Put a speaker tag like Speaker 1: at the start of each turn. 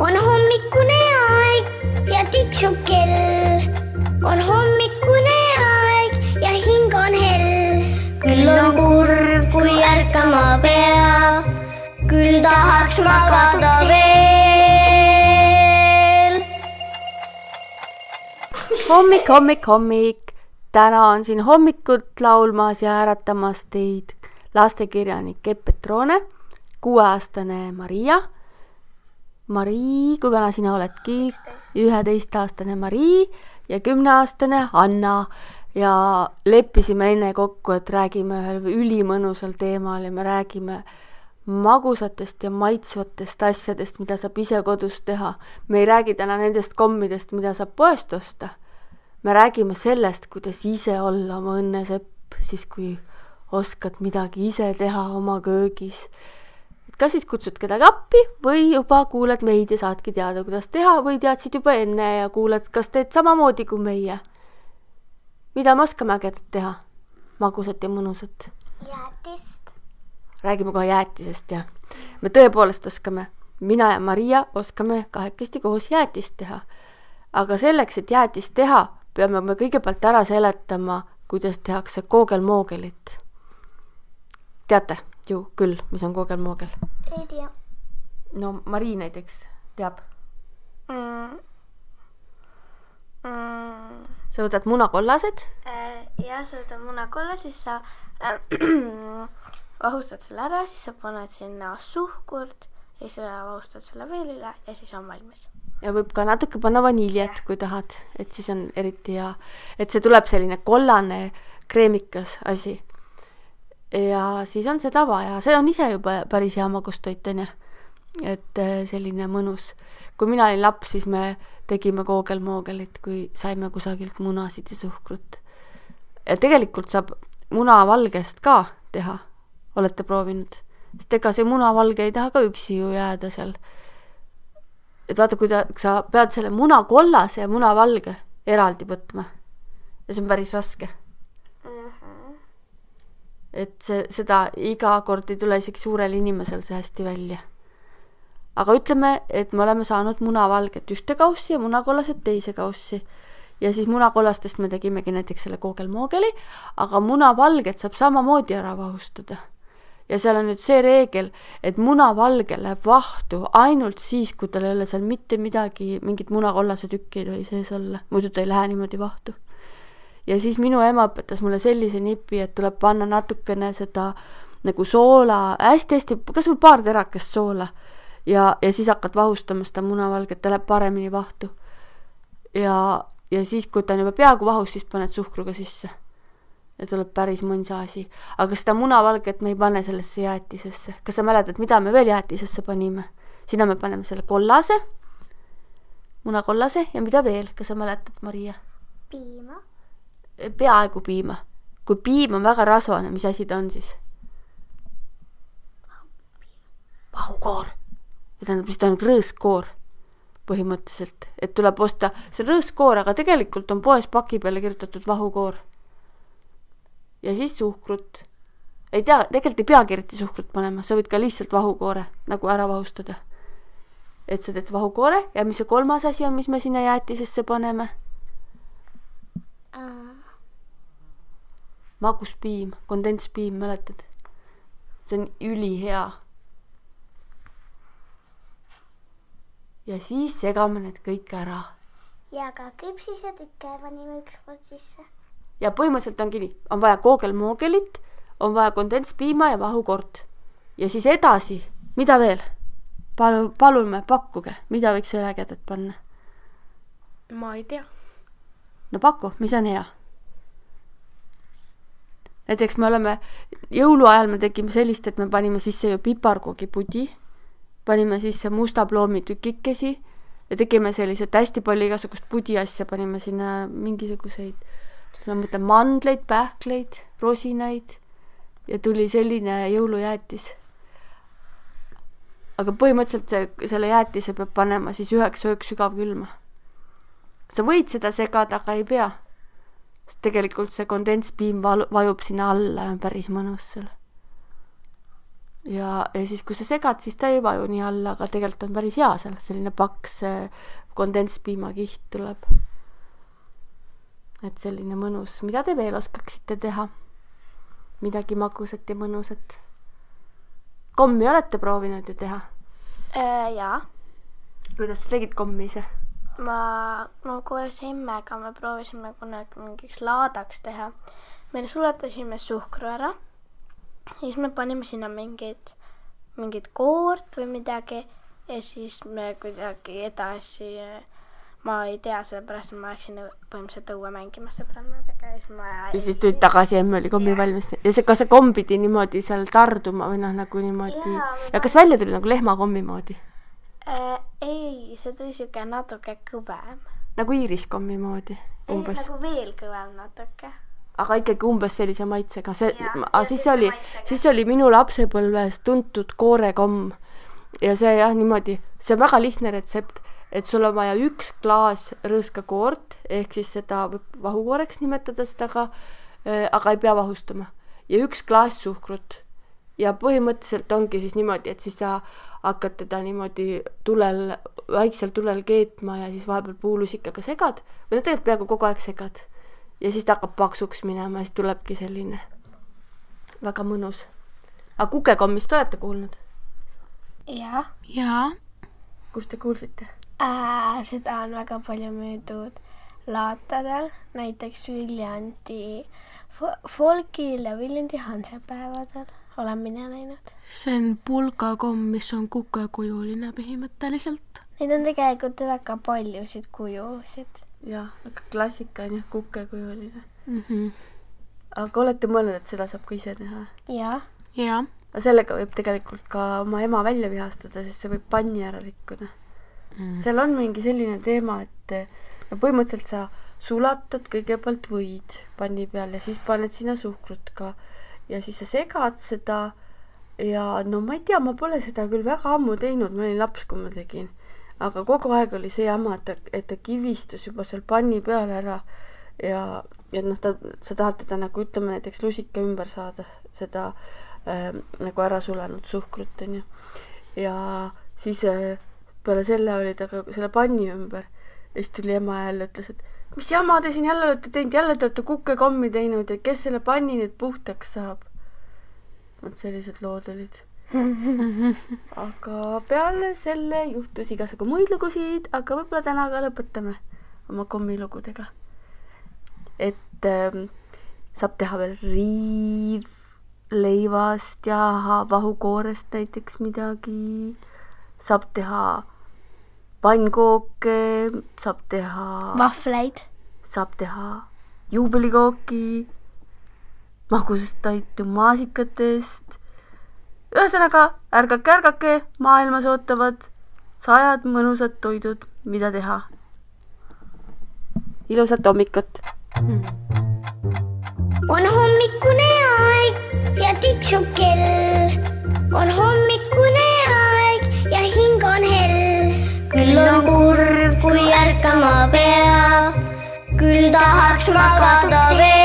Speaker 1: on hommikune aeg ja tiksub kell. on hommikune aeg ja hing on hell. küll on kurb, kui ärkama peab, küll tahaks magada veel.
Speaker 2: hommik, hommik, hommik. täna on siin hommikut laulmas ja äratamas teid lastekirjanik Epp Petrone, kuueaastane Maria Marii, kui vana sina oledki? üheteistaastane Marii ja kümneaastane Anna ja leppisime enne kokku, et räägime ühel ülimõnusal teemal ja me räägime magusatest ja maitsvatest asjadest, mida saab ise kodus teha. me ei räägi täna nendest kommidest, mida saab poest osta. me räägime sellest, kuidas ise olla oma õnnesepp, siis kui oskad midagi ise teha oma köögis kas siis kutsud kedagi appi või juba kuuled meid ja saadki teada, kuidas teha või teadsid juba enne ja kuuled, kas teed samamoodi kui meie. mida me oskame ägedat teha? magusat ja mõnusat?
Speaker 1: jäätist.
Speaker 2: räägime kohe jäätisest, jah. me tõepoolest oskame, mina ja Maria oskame kahekesti koos jäätist teha. aga selleks, et jäätist teha, peame me kõigepealt ära seletama, kuidas tehakse koogelmoogelit. teate? Ju küll, mis on koogelmoogel?
Speaker 1: ei tea
Speaker 2: no Marii näiteks teab
Speaker 1: mm.. Mm.
Speaker 2: sa võtad munakollased
Speaker 3: Äh, ja sa võtad munakolla, siis sa äh, vahustad selle ära, siis sa paned sinna suhkurt ja siis sa vahustad selle veel üle ja siis on valmis.
Speaker 2: ja võib ka natuke panna vaniljet, kui tahad, et siis on eriti hea, et see tuleb selline kollane kreemikas asi ja siis on seda vaja, see on ise juba päris hea magustoit, on ju. et äh, selline mõnus. kui mina olin laps, siis me tegime koogelmoogelit, kui saime kusagilt munasid ja suhkrut. ja tegelikult saab munavalgest ka teha, olete proovinud? sest ega see munavalge ei taha ka üksi ju jääda seal. et vaata, kui ta, sa pead selle munakollase ja munavalge eraldi võtma ja see on päris raske et see, seda iga kord ei tule isegi suurel inimesel see hästi välja. aga ütleme, et me oleme saanud munavalget ühte kaussi ja munakollased teise kaussi. ja siis munakollastest me tegimegi näiteks selle koogelmoogeli, aga munavalget saab samamoodi ära vahustada. ja seal on nüüd see reegel, et munavalge läheb vahtu ainult siis, kui tal ei ole seal mitte midagi, mingit munakollase tükki ei tohi sees olla, muidu ta ei lähe niimoodi vahtu ja siis minu ema õpetas mulle sellise nipi, et tuleb panna natukene seda nagu soola hästi-hästi, kas või paar terakest soola ja, ja siis hakkad vahustama seda munavalget, ta läheb paremini vahtu. ja, ja siis, kui ta on juba peaaegu vahus, siis paned suhkruga sisse. ja tuleb päris mõnsa asi. aga seda munavalget me ei pane sellesse jäätisesse. kas sa mäletad, mida me veel jäätisesse panime? sinna me paneme selle kollase, munakollase ja mida veel, kas sa mäletad, Maria?
Speaker 1: piima
Speaker 2: peaaegu piima. kui piim on väga rasvane, mis asi ta on siis? vahukoor. tähendab, siis ta on rõõskoor põhimõtteliselt, et tuleb osta, see on rõõskoor, aga tegelikult on poes paki peale kirjutatud vahukoor. ja siis suhkrut. ei tea, tegelikult ei peagi eriti suhkrut panema, sa võid ka lihtsalt vahukoore nagu ära vahustada. et sa teed vahukoore ja mis see kolmas asi on, mis me sinna jäätisesse paneme? Maguspiim, kondentspiim, mäletad? see on ülihea. ja siis segame need kõik ära.
Speaker 1: ja ka küpsised ikka panime ükskord sisse.
Speaker 2: ja põhimõtteliselt ongi nii, on vaja koogelmoogelit, on vaja kondentspiima ja vahukord. ja siis edasi, mida veel? palun, palume, pakkuge, mida võiks ägedat panna?
Speaker 3: ma ei tea.
Speaker 2: no paku, mis on hea? Näiteks me oleme, jõuluajal me tegime sellist, et me panime sisse ju piparkoogipudi, panime sisse musta ploomi tükikesi ja tegime sellised hästi palju igasugust pudi asja, panime sinna mingisuguseid, ma mõtlen mandleid, pähkleid, rosinaid ja tuli selline jõulujäätis. aga põhimõtteliselt see, selle jäätise peab panema siis üheks ööks sügavkülma. sa võid seda segada, aga ei pea sest tegelikult see kondentspiim val-, vajub sinna alla ja on päris mõnus seal. ja, ja siis, kui sa segad, siis ta ei vaju nii alla, aga tegelikult on päris hea seal, selline paks kondentspiimakiht tuleb. et selline mõnus, mida te veel oskaksite teha? midagi magusat ja mõnusat? kommi olete proovinud ju teha?
Speaker 3: Äh, jaa,
Speaker 2: kuidas sa tegid kommi ise?
Speaker 3: Ma, no koos emmega me proovisime kunagi mingiks laadaks teha. me sulatasime suhkru ära. Ja siis me panime sinna mingit, mingit koort või midagi ja siis me kuidagi edasi, ma ei tea, sellepärast ma läksin põhimõtteliselt õue mängima sõbrannadega ja siis ma
Speaker 2: ja siis tulid tagasi ja emme oli kommi valmis. Ja see, kas see komm pidi niimoodi seal tarduma või noh, nagu niimoodi
Speaker 3: ma
Speaker 2: ja kas välja tuli nagu lehmakommi moodi?
Speaker 3: Äh, ei, see tuli siuke natuke kõvem.
Speaker 2: nagu iiriskommi moodi umbes
Speaker 3: nagu veel kõvem natuke.
Speaker 2: aga ikkagi umbes sellise maitsega, see, aga siis
Speaker 3: sellise
Speaker 2: oli, siis oli minu lapsepõlves tuntud koorekomm. ja see jah, niimoodi, see on väga lihtne retsept, et sul on vaja üks klaas rõõskakoort ehk siis seda võib vahukooreks nimetada seda ka, aga ei pea vahustama ja üks klaas suhkrut ja põhimõtteliselt ongi siis niimoodi, et siis sa hakkad teda niimoodi tulel, väiksel tulel keetma ja siis vahepeal puulusikaga segad või no tegelikult peaaegu kogu aeg segad. ja siis ta hakkab paksuks minema ja siis tulebki selline väga mõnus. aga kukekommist olete kuulnud?
Speaker 3: jah
Speaker 4: jaa,
Speaker 2: kust te kuulsite?
Speaker 3: äh,, seda on väga palju müüdud laatadel, näiteks Viljandi fo- folgil ja Viljandi hansepäevadel olen mina näinud.
Speaker 4: see on pulgakomm, mis on kukekujuline põhimõtteliselt.
Speaker 3: Neid on tegelikult väga paljusid kujusid.
Speaker 2: jah, aga klassika on jah kukekujuline.
Speaker 4: Mm -hmm.
Speaker 2: aga olete mõelnud, et seda saab ka ise teha?
Speaker 3: jah,
Speaker 4: jaa,
Speaker 2: aga sellega võib tegelikult ka oma ema välja vihastada, sest see võib panni ära rikkuda mm.. seal on mingi selline teema, et no põhimõtteliselt sa sulatad kõigepealt võid panni peal ja siis paned sinna suhkrut ka ja siis sa segad seda ja no ma ei tea, ma pole seda küll väga ammu teinud, ma olin laps, kui ma tegin. aga kogu aeg oli see jama, et ta, et ta kivistus juba seal panni peal ära ja, ja noh, ta, sa tahad teda nagu ütleme näiteks lusika ümber saada, seda äh, nagu ära sulenud suhkrut onju. ja siis äh, peale selle oli ta ka selle panni ümber ja siis tuli ema jälle ütles, et mis jama te siin jälle olete teinud, jälle te olete kukekommi teinud ja kes selle panni nüüd puhtaks saab? vot sellised lood olid aga peale selle juhtus igasugu muid lugusid, aga võib-olla täna ka lõpetame oma kommilugudega. et ähm, saab teha veel riivleivast ja vahukoorest näiteks midagi, saab teha pannkooke, saab teha
Speaker 3: vahvleid.
Speaker 2: saab teha juubelikooki, magustoitu maasikatest. ühesõnaga, ärgake, ärgake, maailmas ootavad sajad mõnusad toidud, mida teha. ilusat hommikut!
Speaker 1: on hommikune aeg ja tiksub kell. kurb, kui ärkama pea, küll tahaks magada veel.